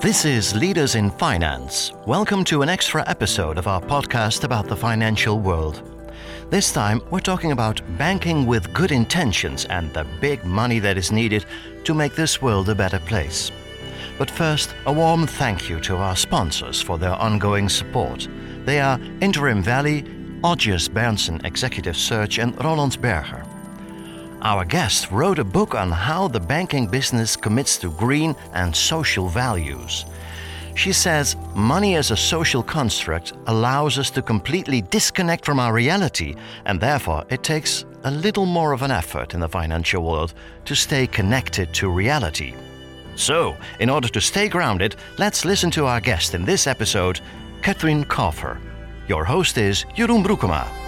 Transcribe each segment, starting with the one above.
This is Leaders in Finance. Welcome to an extra episode of our podcast about the financial world. This time, we're talking about banking with good intentions and the big money that is needed to make this world a better place. But first, a warm thank you to our sponsors for their ongoing support. They are Interim Valley, Odgers Berndtson Executive Search, and Roland Berger. Our guest wrote a book on how the banking business commits to green and social values. She says money as a social construct allows us to completely disconnect from our reality, and therefore it takes a little more of an effort in the financial world to stay connected to reality. So, in order to stay grounded, let's listen to our guest in this episode, Kathryn Kaufer. Your host is Jeroen Broekema.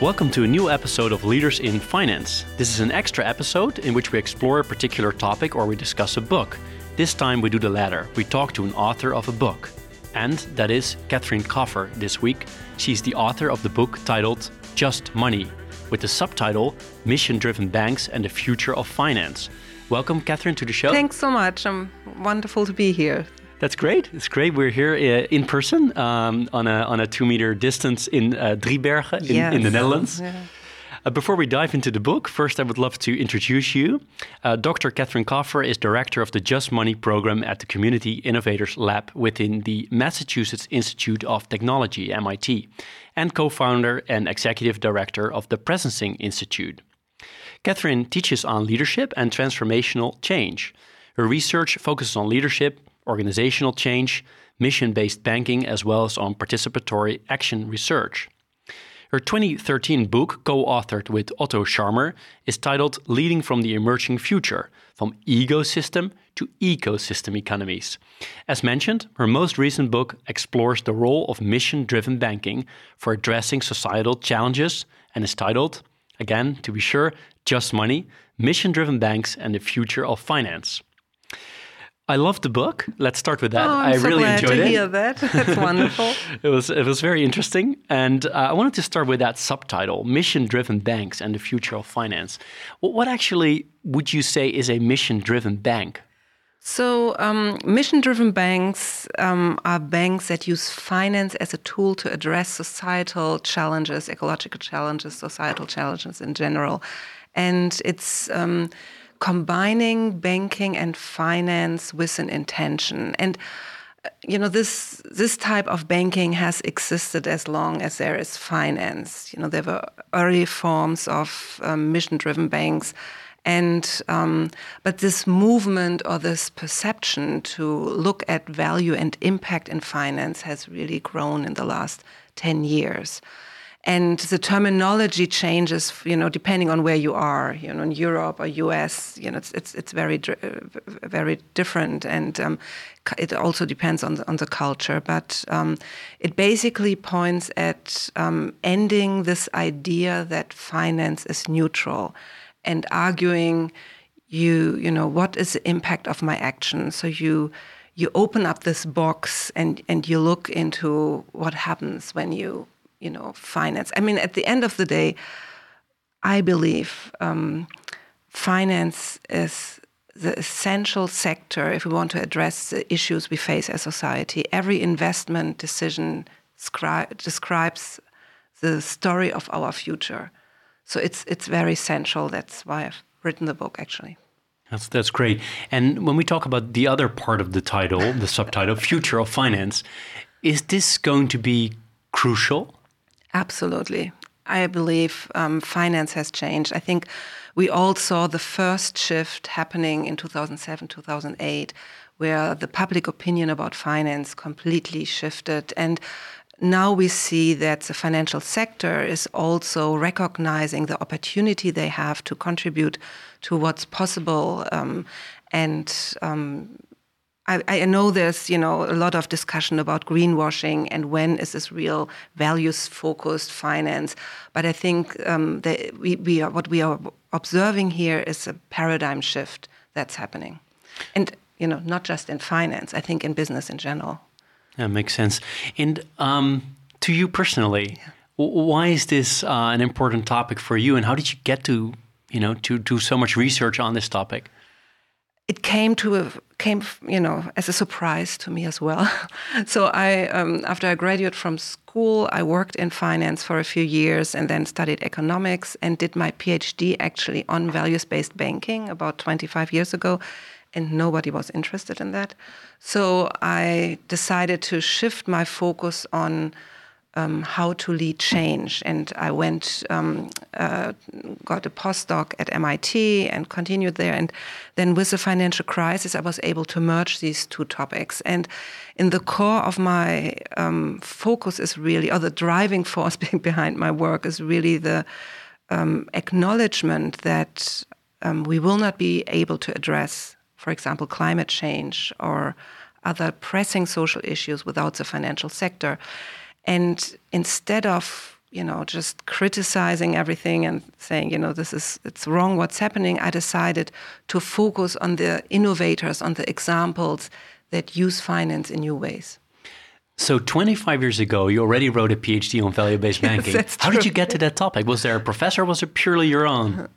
Welcome to a new episode of Leaders in Finance. This is an extra episode in which we explore a particular topic or we discuss a book. This time we do the latter. We talk to an author of a book. And that is Catherine Kaufer this week. She's the author of the book titled Just Money, with the subtitle Mission Driven Banks and the Future of Finance. Welcome, Catherine, to the show. Thanks so much. I'm wonderful to be here. That's great. It's great. We're here uh, in person um, on a on a two meter distance in uh, Driebergen in, Yes. in the Netherlands. Yeah. Uh, before we dive into the book, first I would love to introduce you. Uh, Dr. Catherine Kaufer is director of the Just Money program at the Community Innovators Lab within the Massachusetts Institute of Technology, MIT, and co founder and executive director of the Presencing Institute. Catherine teaches on leadership and transformational change. Her research focuses on leadership, organizational change, mission based banking, as well as on participatory action research. Her 2013 book, co authored with Otto Scharmer, is titled Leading from the Emerging Future From Ego-System to Ecosystem Economies. As mentioned, her most recent book explores the role of mission driven banking for addressing societal challenges and is titled, again, to be sure, Just Money Mission Driven Banks and the Future of Finance. I love the book. Let's start with that. Oh, I'm I so really glad enjoyed to it. hear that. That's wonderful. It was it was very interesting, and uh, I wanted to start with that subtitle: "Mission-driven banks and the future of finance." What, what actually would you say is a mission-driven bank? So, um, mission driven banks um, are banks that use finance as a tool to address societal challenges, ecological challenges, societal challenges in general. And it's um, combining banking and finance with an intention. And you know this this type of banking has existed as long as there is finance. You know there were early forms of um, mission-driven banks, and um, but this movement or this perception to look at value and impact in finance has really grown in the last ten years. And the terminology changes, you know, depending on where you are. You know, in Europe or U.S., you know, it's it's, it's very uh, very different, and um, it also depends on the, on the culture. But um, it basically points at um, ending this idea that finance is neutral, and arguing, you you know, what is the impact of my action? So you you open up this box and and you look into what happens when you you know, finance. I mean, at the end of the day, I believe um, finance is the essential sector if we want to address the issues we face as society. Every investment decision scri- describes the story of our future. So it's it's very essential. That's why I've written the book, actually. That's that's great. And when we talk about the other part of the title, the subtitle, "Future of Finance," is this going to be crucial? Absolutely. I believe um, finance has changed. I think we all saw the first shift happening in 2007, 2008, where the public opinion about finance completely shifted. And now we see that the financial sector is also recognizing the opportunity they have to contribute to what's possible. Um, and um, I, I know there's you know a lot of discussion about greenwashing and when is this real values focused finance, but I think um, that we, we are what we are observing here is a paradigm shift that's happening, and you know not just in finance. I think in business in general. That makes sense. And um, to you personally, w- why is this uh, an important topic for you, and how did you get to you know to do so much research on this topic? It came to a, came you know as a surprise to me as well. so I um, after I graduated from school, I worked in finance for a few years and then studied economics and did my PhD actually on values-based banking about 25 years ago, and nobody was interested in that. So I decided to shift my focus on um, how to lead change. And I went, um, uh, got a postdoc at MIT and continued there. And then with the financial crisis, I was able to merge these two topics. And in the core of my um, focus is really, or the driving force behind my work is really the um, acknowledgement that um, we will not be able to address, for example, climate change or other pressing social issues without the financial sector. And instead of you know just criticizing everything and saying you know this is it's wrong what's happening, I decided to focus on the innovators, on the examples that use finance in new ways. So 25 years ago, you already wrote a PhD on value-based banking. Yes, How did you get to that topic? Was there a professor? Or was it purely your own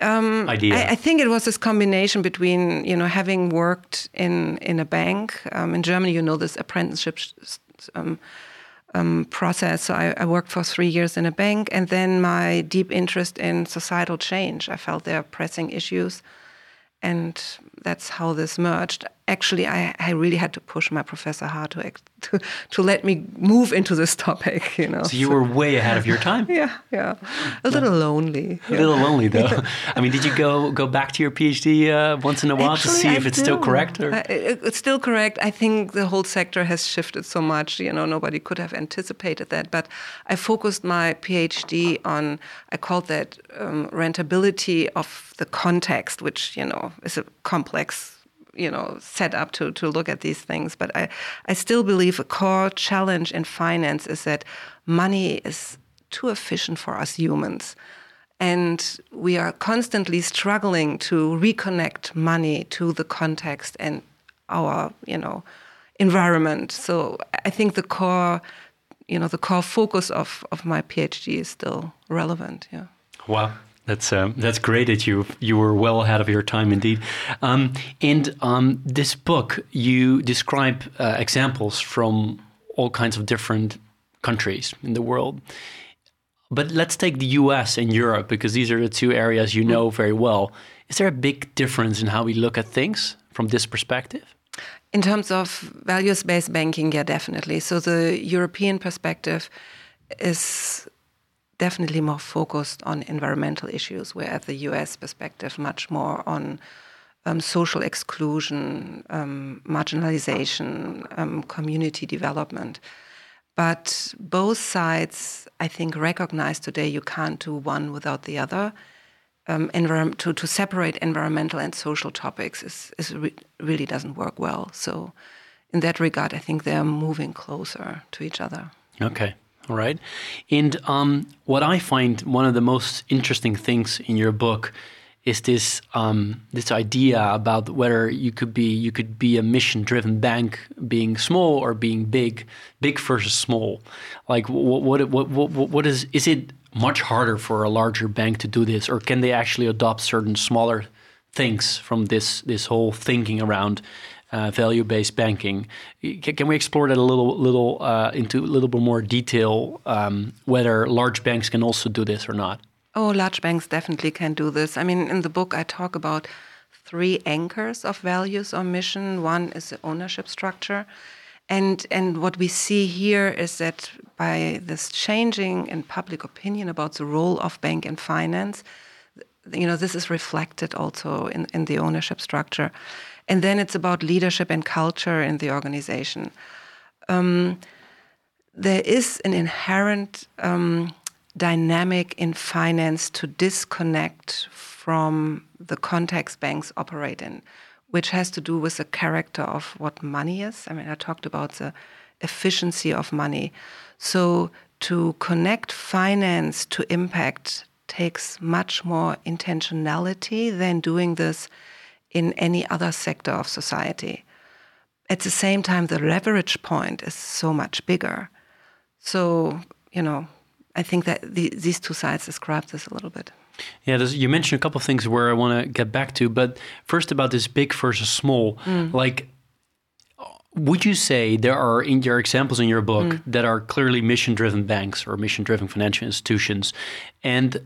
um, idea? I, I, think it was this combination between you know having worked in in a bank um, in Germany. You know this apprenticeship um, um, process. So I, I, worked for three years in a bank, and then my deep interest in societal change. I felt there are pressing issues, and that's how this merged actually I, I really had to push my professor hard to, to to let me move into this topic you know. So you were way ahead of your time. Yeah yeah. A little lonely a little lonely though. I mean did you go go back to your phd uh, once in a while actually, to see I if it's do. still correct or? Uh, it's still correct. I think the whole sector has shifted so much you know nobody could have anticipated that. But i focused my phd on i called that um, rentability of the context which you know is a complex you know set up to to look at these things. But i i still believe a core challenge in finance is that money is too efficient for us humans. And we are constantly struggling to reconnect money to the context and our you know environment. So i think the core you know the core focus of of my phd is still relevant yeah. Wow that's um, that's great that you you were well ahead of your time indeed. Um, and um, this book, you describe uh, examples from all kinds of different countries in the world. But let's take the U.S. and Europe because these are the two areas you know very well. Is there a big difference in how we look at things from this perspective? In terms of values-based banking, yeah, definitely. So the European perspective is definitely more focused on environmental issues, whereas the US perspective much more on um, social exclusion, um, marginalization, um, community development. But both sides, I think, recognize today you can't do one without the other. Um, to, to separate environmental and social topics is, is re really doesn't work well. So, in that regard, I think they're moving closer to each other. Okay. All right. And um, what I find one of the most interesting things in your book is this um, this idea about whether you could be you could be a mission driven bank being small or being big, big versus small. Like what what what what, what is is it much harder for a larger bank to do this, or can they actually adopt certain smaller things from this this whole thinking around uh, value-based banking. Can, can, we explore that a little, little uh, into a little bit more detail? Um, whether large banks can also do this or not? Oh, large banks definitely can do this. I mean, in the book, I talk about three anchors of values or mission. One is the ownership structure. And, and what we see here is that by this changing in public opinion about the role of bank and finance, you know, this is reflected also in, in the ownership structure. And then it's about leadership and culture in the organization. Um, there is an inherent um, dynamic in finance to disconnect from the context banks operate in, which has to do with the character of what money is. I mean, I talked about the efficiency of money. So to connect finance to impact takes much more intentionality than doing this in any other sector of society. At the same time, the leverage point is so much bigger. So, you know, I think that the, these two sides describe this a little bit. Yeah, you mentioned a couple of things where I want to get back to, but first about this big versus small. Mm. Like, would you say there are in your examples in your book mm. that are clearly mission-driven banks or mission-driven financial institutions, and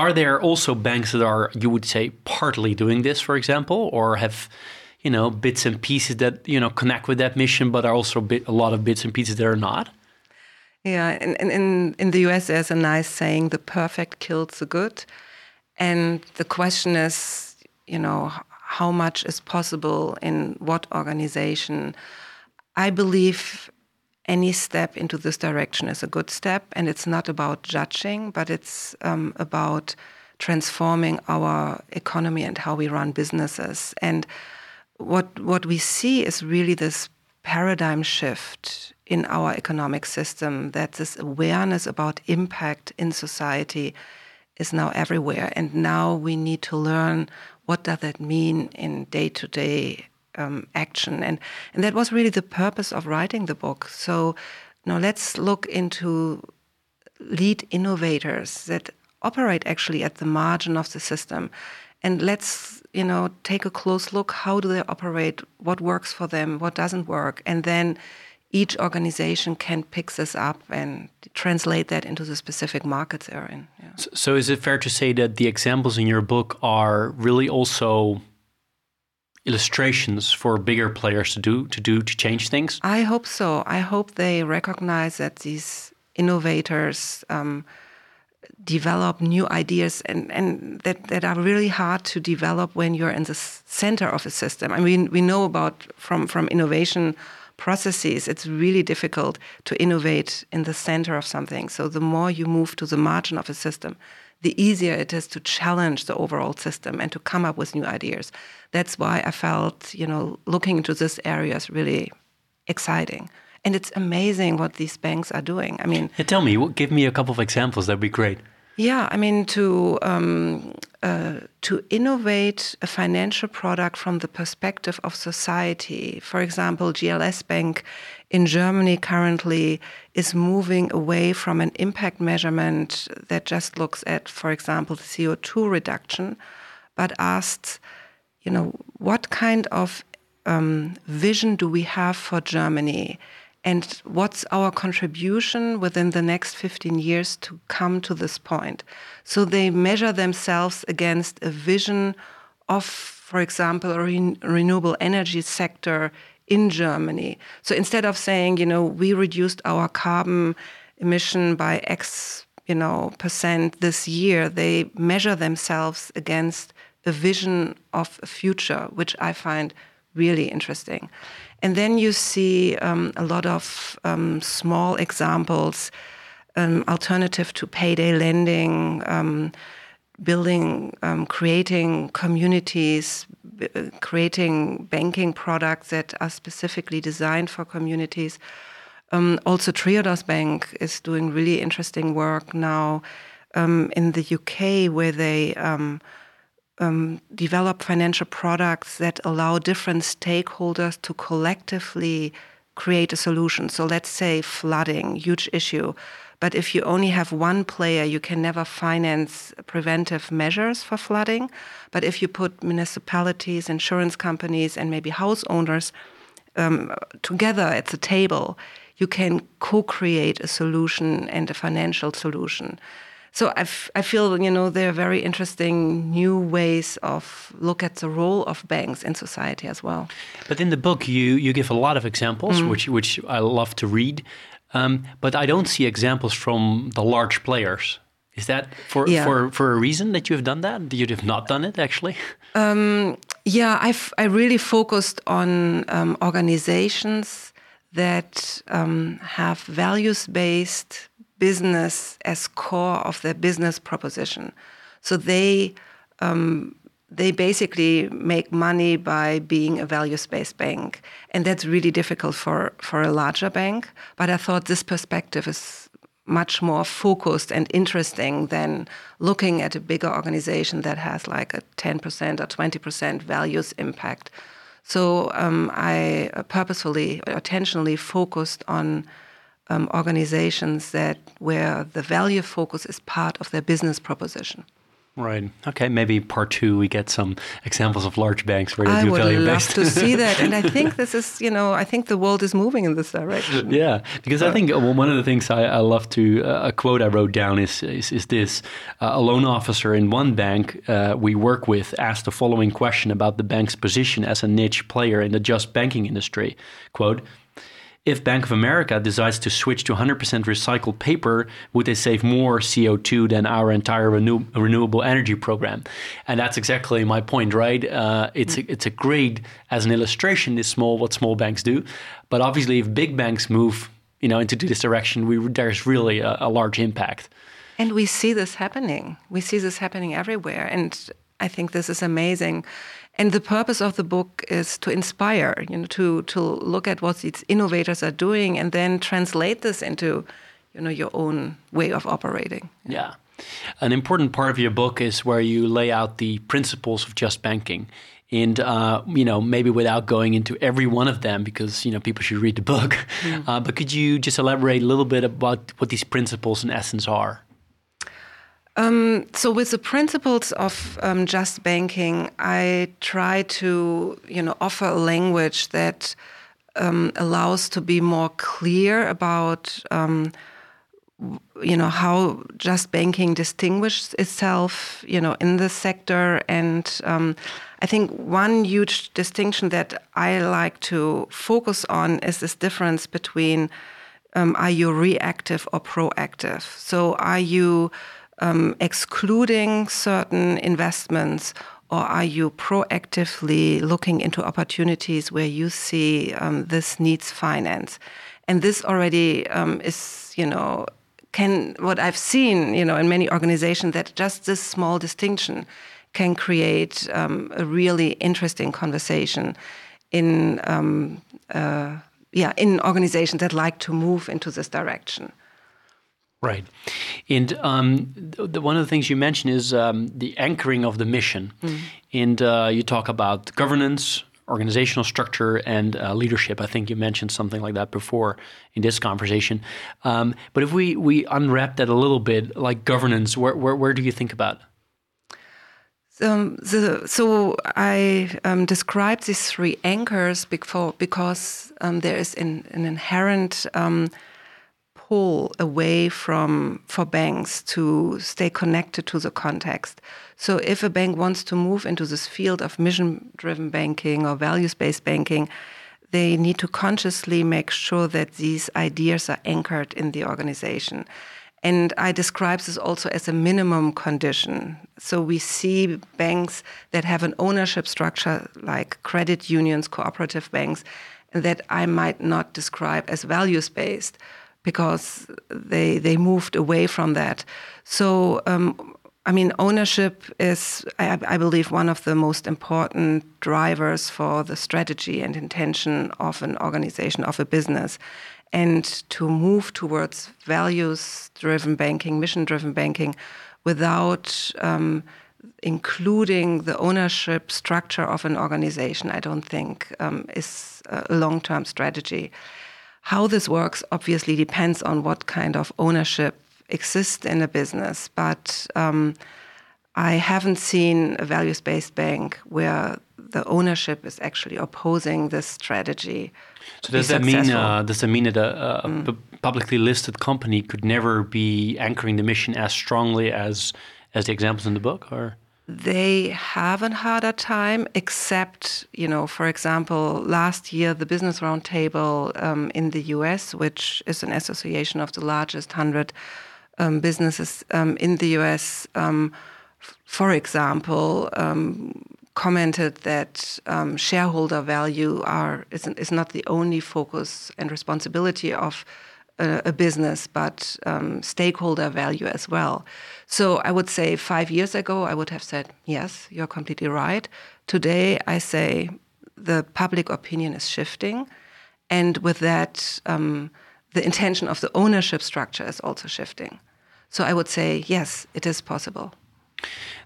are there also banks that are you would say partly doing this, for example, or have you know bits and pieces that you know connect with that mission, but are also bit, a lot of bits and pieces that are not? Yeah, in, in, in the US, there's a nice saying the perfect kills the good. And the question is, you know, how much is possible in what organization? I believe any step into this direction is a good step, and it's not about judging, but it's um, about transforming our economy and how we run businesses. And what what we see is really this paradigm shift in our economic system that this awareness about impact in society is now everywhere and now we need to learn what does that mean in day-to-day um, action. And and that was really the purpose of writing the book. So now let's look into lead innovators that operate actually at the margin of the system. And let's you know take a close look how do they operate? What works for them? What doesn't work? And then each organization can pick this up and translate that into the specific markets they're in. Yeah. So, so, is it fair to say that the examples in your book are really also illustrations for bigger players to do to do to change things? I hope so. I hope they recognize that these innovators um, develop new ideas and, and that, that are really hard to develop when you're in the center of a system. I mean, we know about from from innovation processes, it's really difficult to innovate in the center of something. So the more you move to the margin of a system, the easier it is to challenge the overall system and to come up with new ideas. That's why I felt, you know, looking into this area is really exciting. And it's amazing what these banks are doing. I mean, yeah, tell me, give me a couple of examples. That'd be great. Yeah, I mean to um, uh, to innovate a financial product from the perspective of society. For example, GLS Bank in Germany currently is moving away from an impact measurement that just looks at, for example, CO2 reduction, but asks, you know, what kind of um, vision do we have for Germany? and what's our contribution within the next 15 years to come to this point. So they measure themselves against a vision of, for example, a re renewable energy sector in Germany. So instead of saying, you know, we reduced our carbon emission by X, you know, percent this year, they measure themselves against a vision of a future, which I find really interesting. And then you see um, a lot of um, small examples, um, alternative to payday lending, um, building, um, creating communities, creating banking products that are specifically designed for communities. Um, also, Triodos Bank is doing really interesting work now in the UK, where they um, develop financial products that allow different stakeholders to collectively create a solution. So let's say flooding, huge issue. But if you only have one player, you can never finance preventive measures for flooding. But if you put municipalities, insurance companies, and maybe house owners um, together at the table, you can co create a solution and a financial solution so I, I feel you know there are very interesting new ways of look at the role of banks in society as well. But in the book, you you give a lot of examples, mm. which which I love to read. Um, but I don't see examples from the large players. Is that for yeah. for for a reason that you have done that? You have not done it actually. Um, yeah, I've I really focused on um, organizations that um, have values based business as core of their business proposition. So they um, they basically make money by being a values-based bank, and that's really difficult for for a larger bank. But I thought this perspective is much more focused and interesting than looking at a bigger organization that has like a 10% or 20% values impact. So um, I purposefully, intentionally focused on um, organizations that where the value focus is part of their business proposition. Right. Okay. Maybe part two we get some examples of large banks where they I do would value love based. to see that, and I think this is, you know, I think the world is moving in this direction. Yeah, because I think uh, well, one of the things I, I love to uh, a quote I wrote down is is, is this: uh, a loan officer in one bank uh, we work with asked the following question about the bank's position as a niche player in the just banking industry. Quote. If Bank of America decides to switch to 100% recycled paper, would they save more CO2 than our entire renew- renewable energy program? And that's exactly my point, right? Uh, it's a, it's a great as an illustration. This small what small banks do, but obviously, if big banks move, you know, into this direction, we there's really a, a large impact. And we see this happening. We see this happening everywhere, and I think this is amazing. And the purpose of the book is to inspire, you know, to to look at what these innovators are doing and then translate this into, you know, your own way of operating. Yeah. An important part of your book is where you lay out the principles of just banking. And uh, you know, maybe without going into every one of them, because you know people should read the book. Uh, but could you just elaborate a little bit about what these principles in essence are? Um, so, with the principles of um, just banking, I try to, you know, offer a language that um, allows to be more clear about, um, you know, how just banking distinguishes itself, you know, in the sector. And um, I think one huge distinction that I like to focus on is this difference between um, are you reactive or proactive? So, are you um, excluding certain investments, or are you proactively looking into opportunities where you see um, this needs finance? And this already um, is, you know, can what I've seen, you know, in many organizations that just this small distinction can create um, a really interesting conversation in. Um, uh, yeah, in organizations that like to move into this direction. Right. And um, the, one of the things you mentioned is um, the anchoring of the mission. Mm. And uh, you talk about governance, organizational structure, and uh, leadership. I think you mentioned something like that before in this conversation. Um, but if we, we unwrap that a little bit, like governance, where, where, where do you think about? Um, the, so I um, described these three anchors before because um, there is an, an inherent um, pull away from for banks to stay connected to the context. So if a bank wants to move into this field of mission-driven banking or values-based banking, they need to consciously make sure that these ideas are anchored in the organization. And I describe this also as a minimum condition. So we see banks that have an ownership structure like credit unions, cooperative banks, that I might not describe as values based because they they moved away from that. So um, I mean, ownership is, I, I, believe, one of the most important drivers for the strategy and intention of an organization, of a business. And to move towards values driven banking, mission driven banking, without um, including the ownership structure of an organization, I don't think um, is a long term strategy. How this works obviously depends on what kind of ownership exists in a business, but um, I haven't seen a values based bank where the ownership is actually opposing this strategy. So does that mean uh, does that mean that a, a mm. publicly listed company could never be anchoring the mission as strongly as as the examples in the book, or? They have a harder time, except, you know, for example, last year, the Business Roundtable um, in the US, which is an association of the largest 100 um, businesses um, in the US, um, for example, um, commented that um, shareholder value are, is, is not the only focus and responsibility of a, a business, but um, stakeholder value as well. So I would say five years ago, I would have said, yes, you're completely right. Today, I say the public opinion is shifting. And with that, um, the intention of the ownership structure is also shifting. So I would say, yes, it is possible.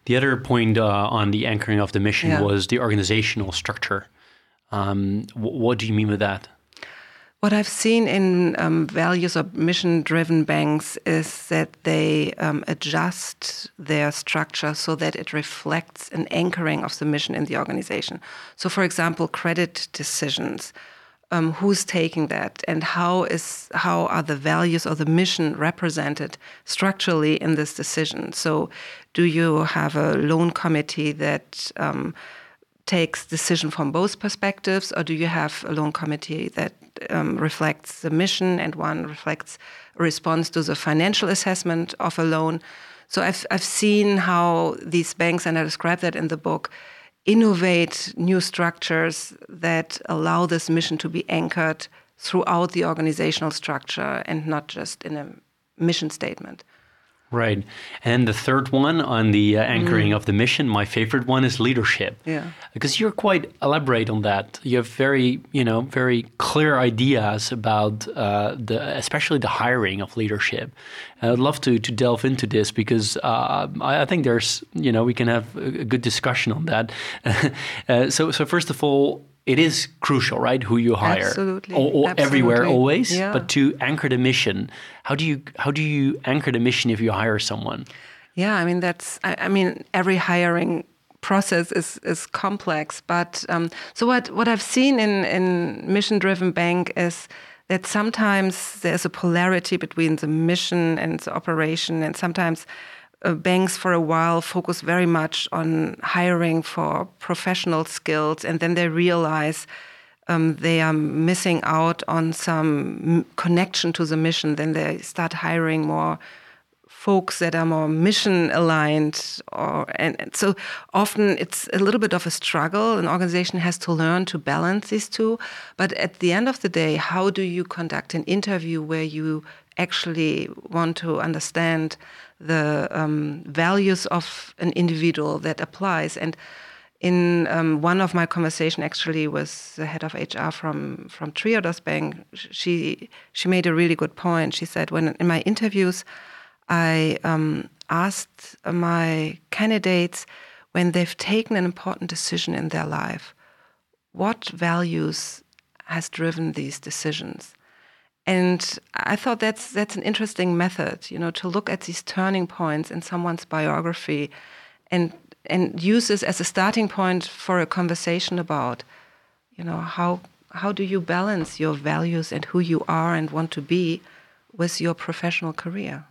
The other point uh, on the anchoring of the mission yeah. was the organizational structure. Um, what do you mean with that? What I've seen in um, values or mission driven banks is that they um, adjust their structure so that it reflects an anchoring of the mission in the organization. So, for example, credit decisions. Um, who's taking that and how is how are the values or the mission represented structurally in this decision so do you have a loan committee that um, takes decision from both perspectives, or do you have a loan committee that um, reflects the mission and one reflects response to the financial assessment of a loan? So I've I've seen how these banks, and I describe that in the book, innovate new structures that allow this mission to be anchored throughout the organizational structure and not just in a mission statement. Right. And the third one on the uh, anchoring mm. of the mission, my favorite one is leadership. Yeah. Because you're quite elaborate on that. You have very, you know, very clear ideas about uh, the, especially the hiring of leadership. And I'd love to to delve into this because uh, I, I, think there's, you know, we can have a, good discussion on that. Uh, so, so first of all, it is crucial, right? Who you hire, absolutely, or, or absolutely. everywhere, always. Yeah. But to anchor the mission, how do you how do you anchor the mission if you hire someone? Yeah, I mean that's I, I mean every hiring process is is complex. But um, so what what I've seen in in mission driven bank is that sometimes there's a polarity between the mission and the operation, and sometimes uh, banks for a while focus very much on hiring for professional skills, and then they realize um, they are missing out on some connection to the mission. Then they start hiring more folks that are more mission aligned or and, and, so often it's a little bit of a struggle an organization has to learn to balance these two but at the end of the day how do you conduct an interview where you actually want to understand the um, values of an individual that applies. And in um, one of my conversation actually with the head of HR from from Triodos Bank, she she made a really good point. She said when in my interviews, I um, asked my candidates when they've taken an important decision in their life, what values has driven these decisions and I thought that's that's an interesting method, you know, to look at these turning points in someone's biography, and and use this as a starting point for a conversation about, you know, how how do you balance your values and who you are and want to be with your professional career.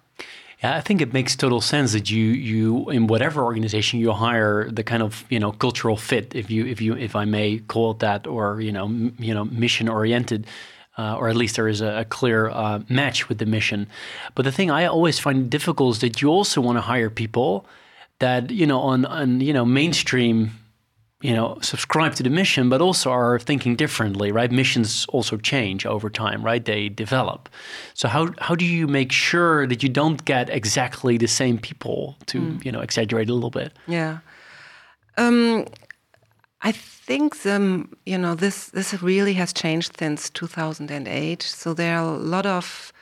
Yeah, I think it makes total sense that you you in whatever organization you hire the kind of you know cultural fit, if you if you if I may call it that, or you know m- you know mission oriented uh, or at least there is a, a clear uh, match with the mission. But the thing I always find difficult is that you also want to hire people that you know on on you know mainstream you know subscribe to the mission but also are thinking differently right missions also change over time right they develop so how how do you make sure that you don't get exactly the same people to mm. you know exaggerate a little bit yeah um, I think the, you know this this really has changed since 2008. So there are a lot of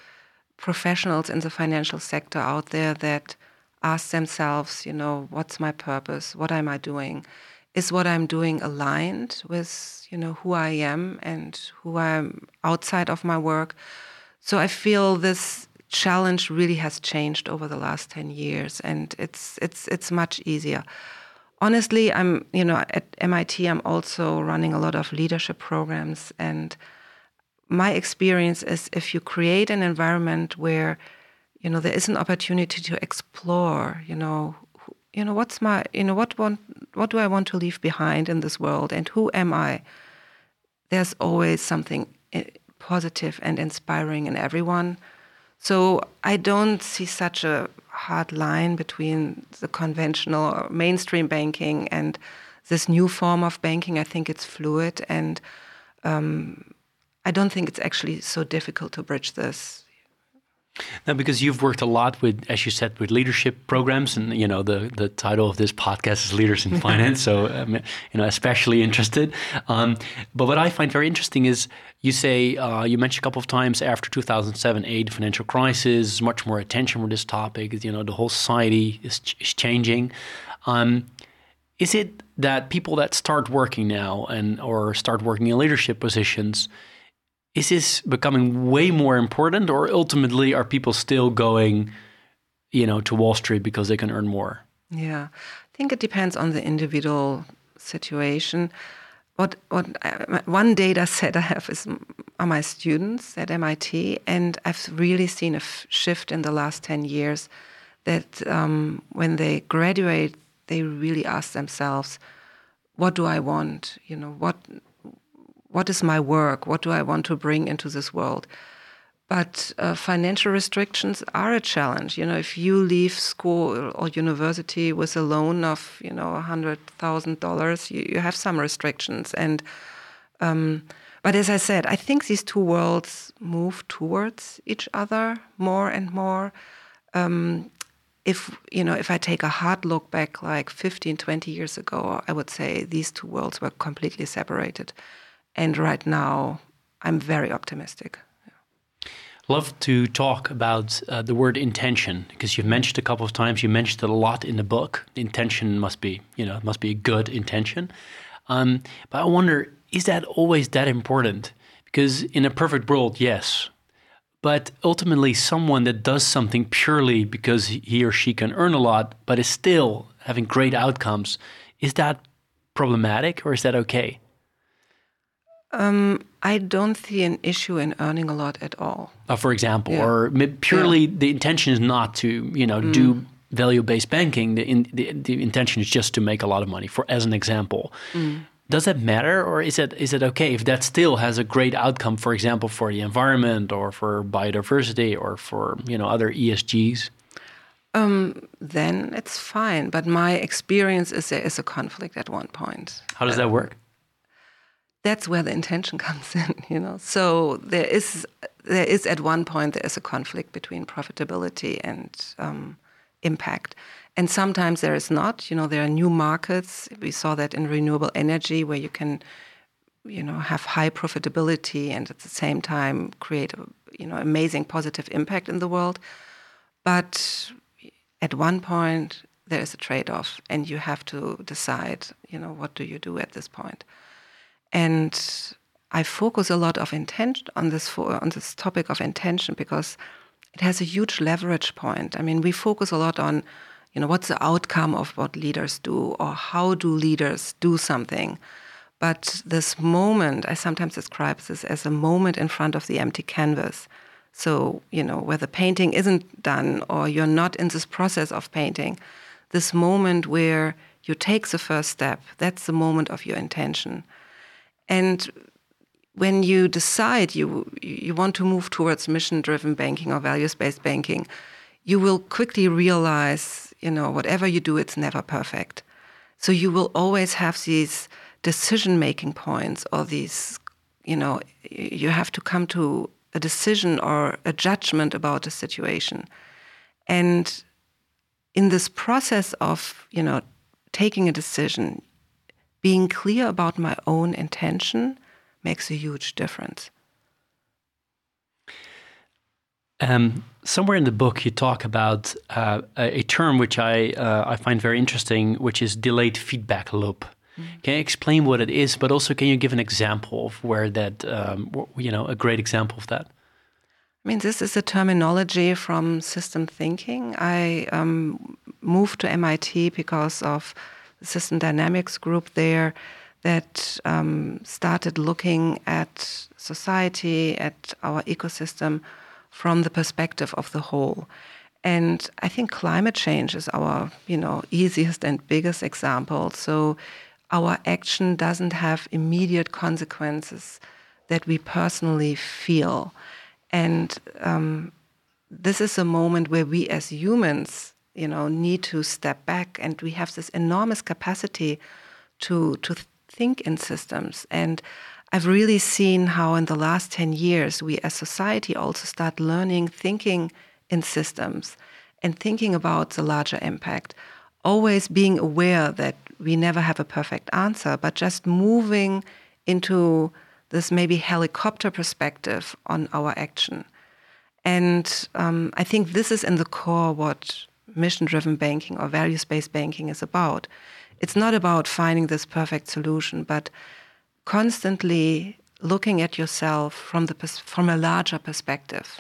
professionals in the financial sector out there that ask themselves, you know, what's my purpose? What am I doing? Is what I'm doing aligned with you know who I am and who I'm outside of my work? So I feel this challenge really has changed over the last 10 years and it's it's it's much easier honestly, I'm, you know, at MIT, I'm also running a lot of leadership programs. And my experience is if you create an environment where, you know, there is an opportunity to explore, you know, you know, what's my, you know, what want, what do I want to leave behind in this world, and who am I? There's always something eh, positive and inspiring in everyone. So I don't see such a hard line between the conventional or mainstream banking and this new form of banking. I think it's fluid, and um, I don't think it's actually so difficult to bridge this. Now, because you've worked a lot with, as you said, with leadership programs, and you know the the title of this podcast is "Leaders in Finance," so um, you know especially interested. Um, but what I find very interesting is you say uh, you mentioned a couple of times after 2007, 8 financial crisis, much more attention for this topic. You know, the whole society is, is changing. Um, is it that people that start working now and or start working in leadership positions is this becoming way more important, or ultimately are people still going, you know, to Wall Street because they can earn more? Yeah, I think it depends on the individual situation. What what uh, one data set I have is are my students at MIT, and I've really seen a shift in the last ten years. That um, when they graduate, they really ask themselves, "What do I want? You know, what what is my work? What do I want to bring into this world?" But uh, financial restrictions are a challenge. You know, if you leave school or university with a loan of, you know, hundred thousand dollars, you have some restrictions. And um, but as I said, I think these two worlds move towards each other more and more. Um, if you know, if I take a hard look back, like 15, 20 years ago, I would say these two worlds were completely separated. And right now, I'm very optimistic love to talk about uh, the word intention because you've mentioned a couple of times. You mentioned it a lot in the book. Intention must be, you know, must be a good intention. Um, but I wonder, is that always that important? Because in a perfect world, yes. But ultimately, someone that does something purely because he or she can earn a lot, but is still having great outcomes, is that problematic or is that okay? Um, I don't see an issue in earning a lot at all. Uh, for example, yeah. or purely yeah. the intention is not to you know mm. do value based banking. The, in, the, the intention is just to make a lot of money. For as an example. Mm. Does that matter, or is it is it okay if that still has a great outcome? For example, for the environment, or for biodiversity, or for you know other ESGs. Um, then it's fine. But my experience is there is a conflict at one point. How does that work? That's where the intention comes in you know? So there is there is at one point there is a conflict between profitability and um, impact. And sometimes there is not you know? There are new markets. We saw that in renewable energy where you can you know have high profitability and at the same time create a you know amazing positive impact in the world. But at one point there is a trade-off and you have to decide you know what do you do at this point and I focus a lot of intention on this for, on this topic of intention because it has a huge leverage point. I mean, we focus a lot on, you know, what's the outcome of what leaders do or how do leaders do something. But this moment, I sometimes describe this as a moment in front of the empty canvas. So, you know, where the painting isn't done or you're not in this process of painting, this moment where you take the first step, that's the moment of your intention. And when you decide you you want to move towards mission-driven banking or values-based banking, you will quickly realize, you know, whatever you do, it's never perfect. So you will always have these decision-making points or these, you know, you have to come to a decision or a judgment about a situation. And in this process of, you know, taking a decision, being clear about my own intention makes a huge difference. Um, somewhere in the book, you talk about uh, a, term which I uh, I find very interesting, which is delayed feedback loop. Mm. Can you explain what it is, but also can you give an example of where that, um, you know, a great example of that? I mean, this is a terminology from system thinking. I um, moved to MIT because of system dynamics group there that um, started looking at society, at our ecosystem from the perspective of the whole. And I think climate change is our, you know, easiest and biggest example. So our action doesn't have immediate consequences that we personally feel. And um, this is a moment where we as humans you know need to step back and we have this enormous capacity to to think in systems. And I've really seen how in the last 10 years we as society also start learning thinking in systems and thinking about the larger impact. Always being aware that we never have a perfect answer but just moving into this maybe helicopter perspective on our action. And um, I think this is in the core what mission driven banking or values based banking is about. It's not about finding this perfect solution, but constantly looking at yourself from the from a larger perspective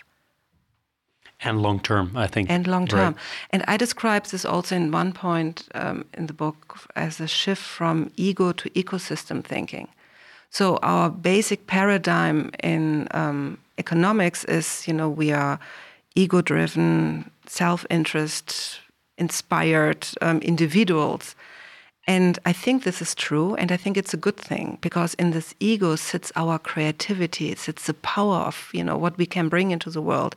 and long term, I think. And long term. Right. And I describe this also in one point um, in the book as a shift from ego to ecosystem thinking. So our basic paradigm in um, economics is, you know, we are ego-driven, self-interest, inspired um, individuals. And I think this is true, and I think it's a good thing because in this ego sits our creativity, it sits the power of you know what we can bring into the world.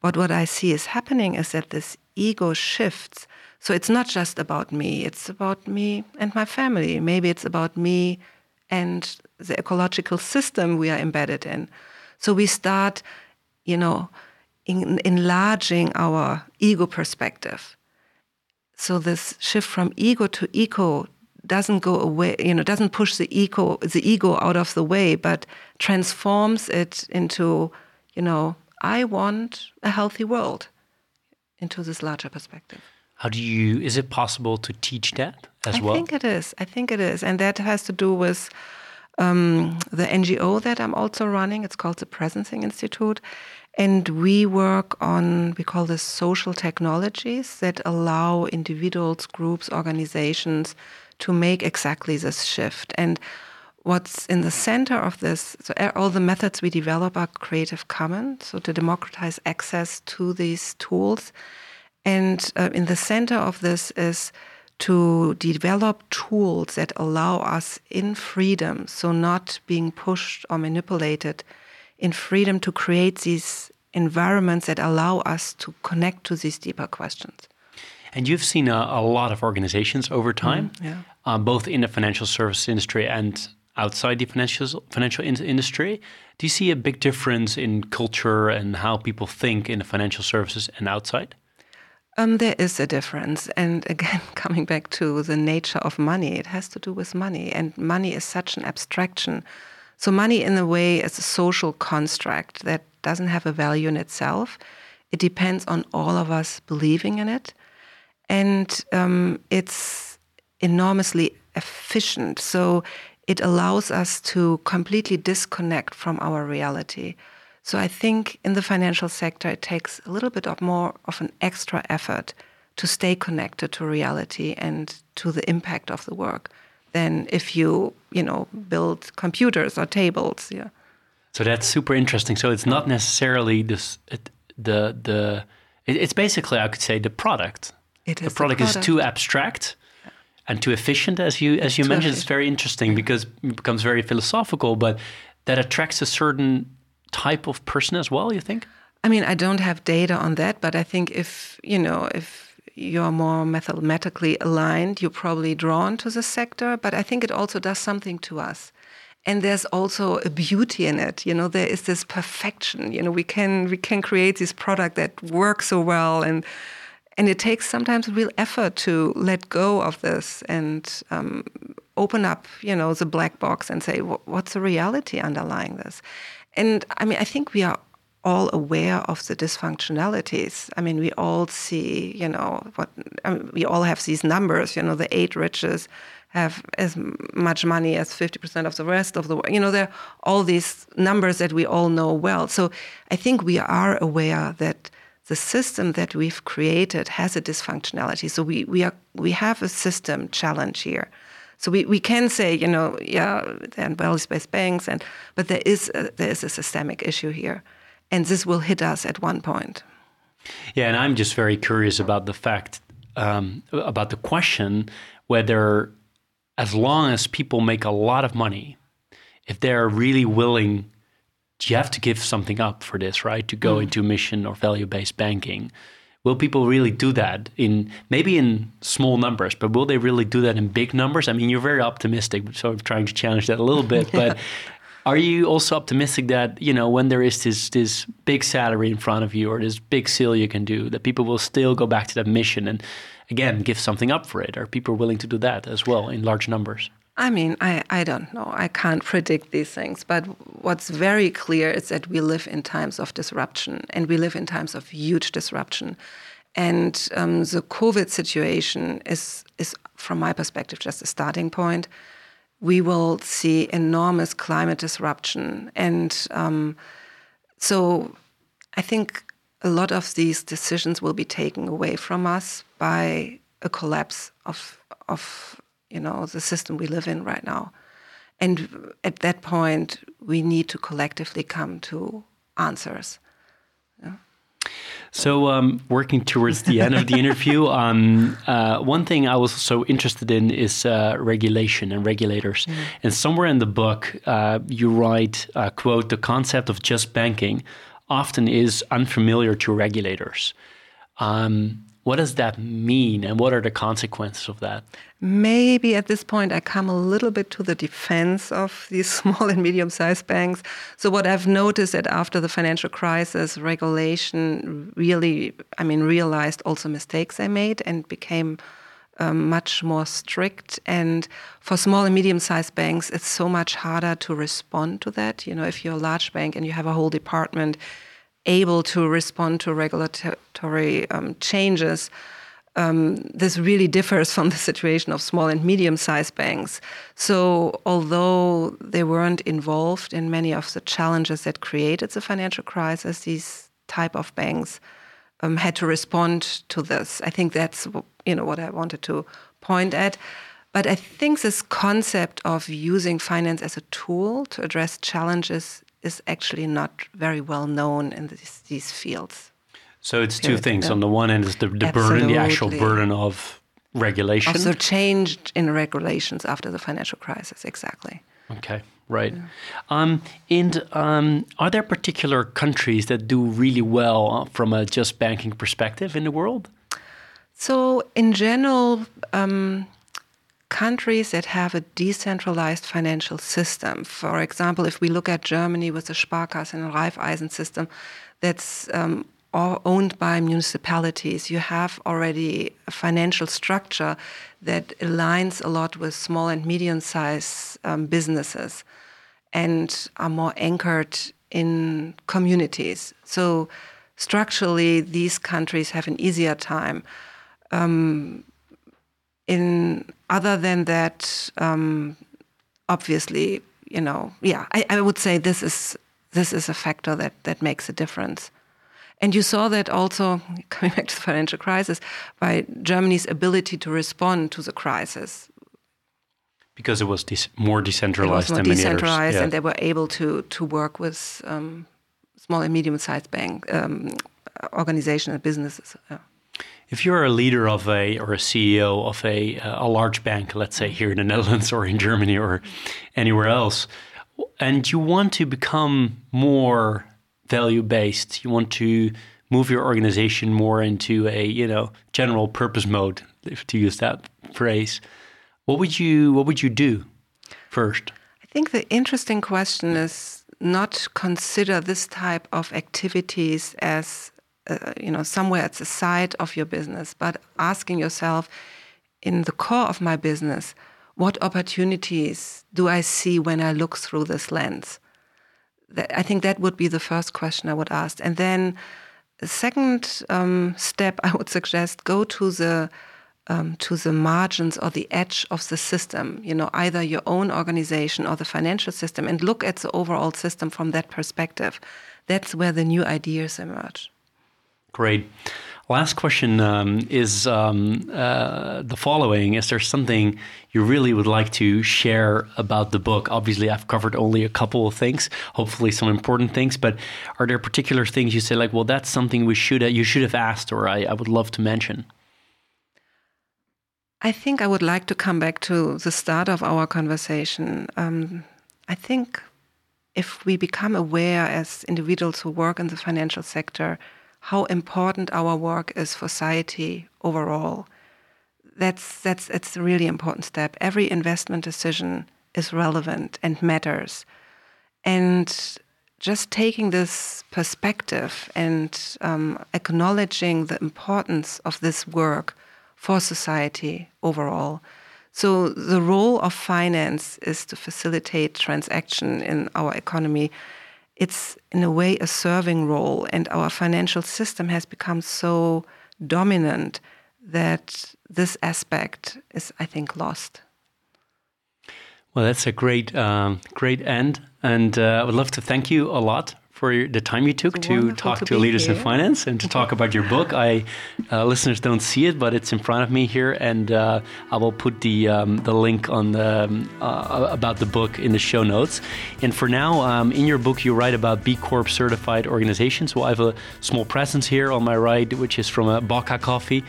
But what I see is happening is that this ego shifts. So it's not just about me, it's about me and my family. Maybe it's about me and the ecological system we are embedded in. So we start, you know, in, enlarging our ego perspective. So this shift from ego to eco doesn't go away, you know, doesn't push the ego the ego out of the way, but transforms it into, you know, I want a healthy world into this larger perspective. How do you, is it possible to teach that as I well? I think it is. I think it is. And that has to do with um, the NGO that I'm also running. It's called the Presencing Institute. And we work on, we call this social technologies that allow individuals, groups, organizations to make exactly this shift. And what's in the center of this, so all the methods we develop are Creative Commons, so to democratize access to these tools. And uh, in the center of this is to develop tools that allow us in freedom, so not being pushed or manipulated, in freedom to create these environments that allow us to connect to these deeper questions. And you've seen a, a lot of organizations over time, mm, yeah. uh, both in the financial service industry and outside the financial financial in industry. Do you see a big difference in culture and how people think in the financial services and outside? Um, there is a difference, and again, coming back to the nature of money, it has to do with money, and money is such an abstraction. So, money, in a way, is a social construct that doesn't have a value in itself. It depends on all of us believing in it, and um, it's enormously efficient. So, it allows us to completely disconnect from our reality. So I think in the financial sector, it takes a little bit of more of an extra effort to stay connected to reality and to the impact of the work than if you, you know, build computers or tables. Yeah. So that's super interesting. So it's not necessarily this, it, the the. it's basically, I could say, the product. It is the product, the product. is too abstract and too efficient as you as you too mentioned efficient. it's very interesting because it becomes very philosophical but that attracts a certain type of person as well you think i mean i don't have data on that but i think if you know if you're more mathematically aligned you're probably drawn to the sector but i think it also does something to us and there's also a beauty in it you know there is this perfection you know we can we can create this product that works so well and and it takes sometimes real effort to let go of this and um, open up, you know, the black box and say, what's the reality underlying this? And I mean, I think we are all aware of the dysfunctionalities. I mean, we all see, you know, what I mean, we all have these numbers. You know, the eight riches have as much money as 50% of the rest of the world. You know, there are all these numbers that we all know well. So I think we are aware that the system that we've created has a dysfunctionality. So we, we, are, we have a system challenge here. So we, we can say, you know, yeah, there are values-based banks, and but there is a, there is a systemic issue here, and this will hit us at one point. Yeah, and I'm just very curious about the fact um, about the question whether, as long as people make a lot of money, if they're really willing you have to give something up for this, right? To go mm. into mission or value based banking. Will people really do that in maybe in small numbers, but will they really do that in big numbers? I mean, you're very optimistic, so I'm trying to challenge that a little bit. But are you also optimistic that you know when there is this this big salary in front of you or this big sale you can do, that people will still go back to that mission and again give something up for it? Are people willing to do that as well in large numbers? I mean, I, I don't know. I can't predict these things. But what's very clear is that we live in times of disruption and we live in times of huge disruption. And um, the COVID situation is, is, from my perspective, just a starting point. We will see enormous climate disruption. And um, so I think a lot of these decisions will be taken away from us by a collapse of, of you know, the system we live in right now. And at that point, we need to collectively come to answers. So, um, working towards the end of the interview, um, uh, one thing I was so interested in is uh, regulation and regulators. Mm. And somewhere in the book, uh, you write, uh, "quote The concept of just banking often is unfamiliar to regulators." Um, what does that mean, and what are the consequences of that? Maybe at this point, I come a little bit to the defense of these small and medium sized banks. So, what I've noticed that after the financial crisis, regulation really, I mean, realized also mistakes they made and became um, much more strict. And for small and medium sized banks, it's so much harder to respond to that. You know, if you're a large bank and you have a whole department, able to respond to regulatory um, changes. Um, this really differs from the situation of small and medium sized banks. So, although they weren't involved in many of the challenges that created the financial crisis, these type of banks um, had to respond to this. I think that's you know what I wanted to point at. But I think this concept of using finance as a tool to address challenges is actually not very well known in this, these fields. So it's two things. On the one end is the, the burden, the actual burden of regulation. Also changed in regulations after the financial crisis, exactly. Okay, right. Yeah. Um, and um, are there particular countries that do really well from a just banking perspective in the world? So, in general, um, countries that have a decentralized financial system. For example, if we look at Germany with the Sparkassen and Raiffeisen system, that's um, owned by municipalities. You have already a financial structure that aligns a lot with small and medium-sized um, businesses and are more anchored in communities. So structurally, these countries have an easier time. Um, in other than that, um, obviously, you know, yeah, I, I would say this is this is a factor that that makes a difference. And you saw that also coming back to the financial crisis by Germany's ability to respond to the crisis. Because it was de- more decentralized it was more decentralized, yeah. and they were able to to work with um, small and medium-sized bank um, organizations and businesses. Yeah. If you're a leader of a or a CEO of a uh, a large bank, let's say here in the Netherlands or in Germany or anywhere else, and you want to become more value based, you want to move your organization more into a you know general purpose mode, if to use that phrase, what would you what would you do first? I think the interesting question is not consider this type of activities as uh, you know, somewhere at the side of your business, but asking yourself, in the core of my business, what opportunities do I see when I look through this lens? I think that would be the first question I would ask. And then the second um, step I would suggest go to the um, to the margins or the edge of the system, you know, either your own organization or the financial system, and look at the overall system from that perspective. That's where the new ideas emerge. Great. Last question um, is um, uh, the following: Is there something you really would like to share about the book? Obviously, I've covered only a couple of things, hopefully some important things. But are there particular things you say, like, well, that's something we should you should have asked, or I, I would love to mention? I think I would like to come back to the start of our conversation. Um, I think if we become aware as individuals who work in the financial sector how important our work is for society overall. That's that's it's a really important step. Every investment decision is relevant and matters. And just taking this perspective and um, acknowledging the importance of this work for society overall. So, the role of finance is to facilitate transaction in our economy it's in a way a serving role, and our financial system has become so dominant that this aspect is, I think, lost. Well, that's a great, um, great end, and uh, I would love to thank you a lot for your, the time you took It's to talk to to, leaders in finance and to talk about your book. I uh, listeners don't see it, but it's in front of me here, and uh, I will put the um, the link on the um, uh, about the book in the show notes. And for now, um, in your book, you write about B Corp certified organizations. Well, I have a small presence here on my right, which is from a Baka Coffee,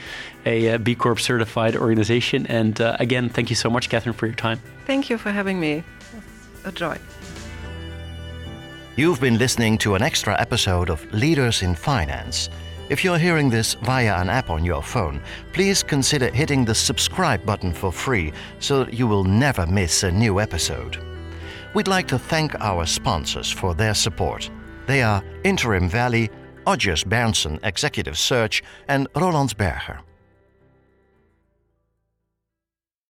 a, uh Corp certified organization. And uh, again, thank you so much, Catherine, for your time. Thank you for having me. A joy. You've been listening to an extra episode of Leaders in Finance. If you're hearing this via an app on your phone, please consider hitting the subscribe button for free so that you will never miss a new episode. We'd like to thank our sponsors for their support. They are Interim Valley, Odgers Berndtson Executive Search, and Rolands Berger.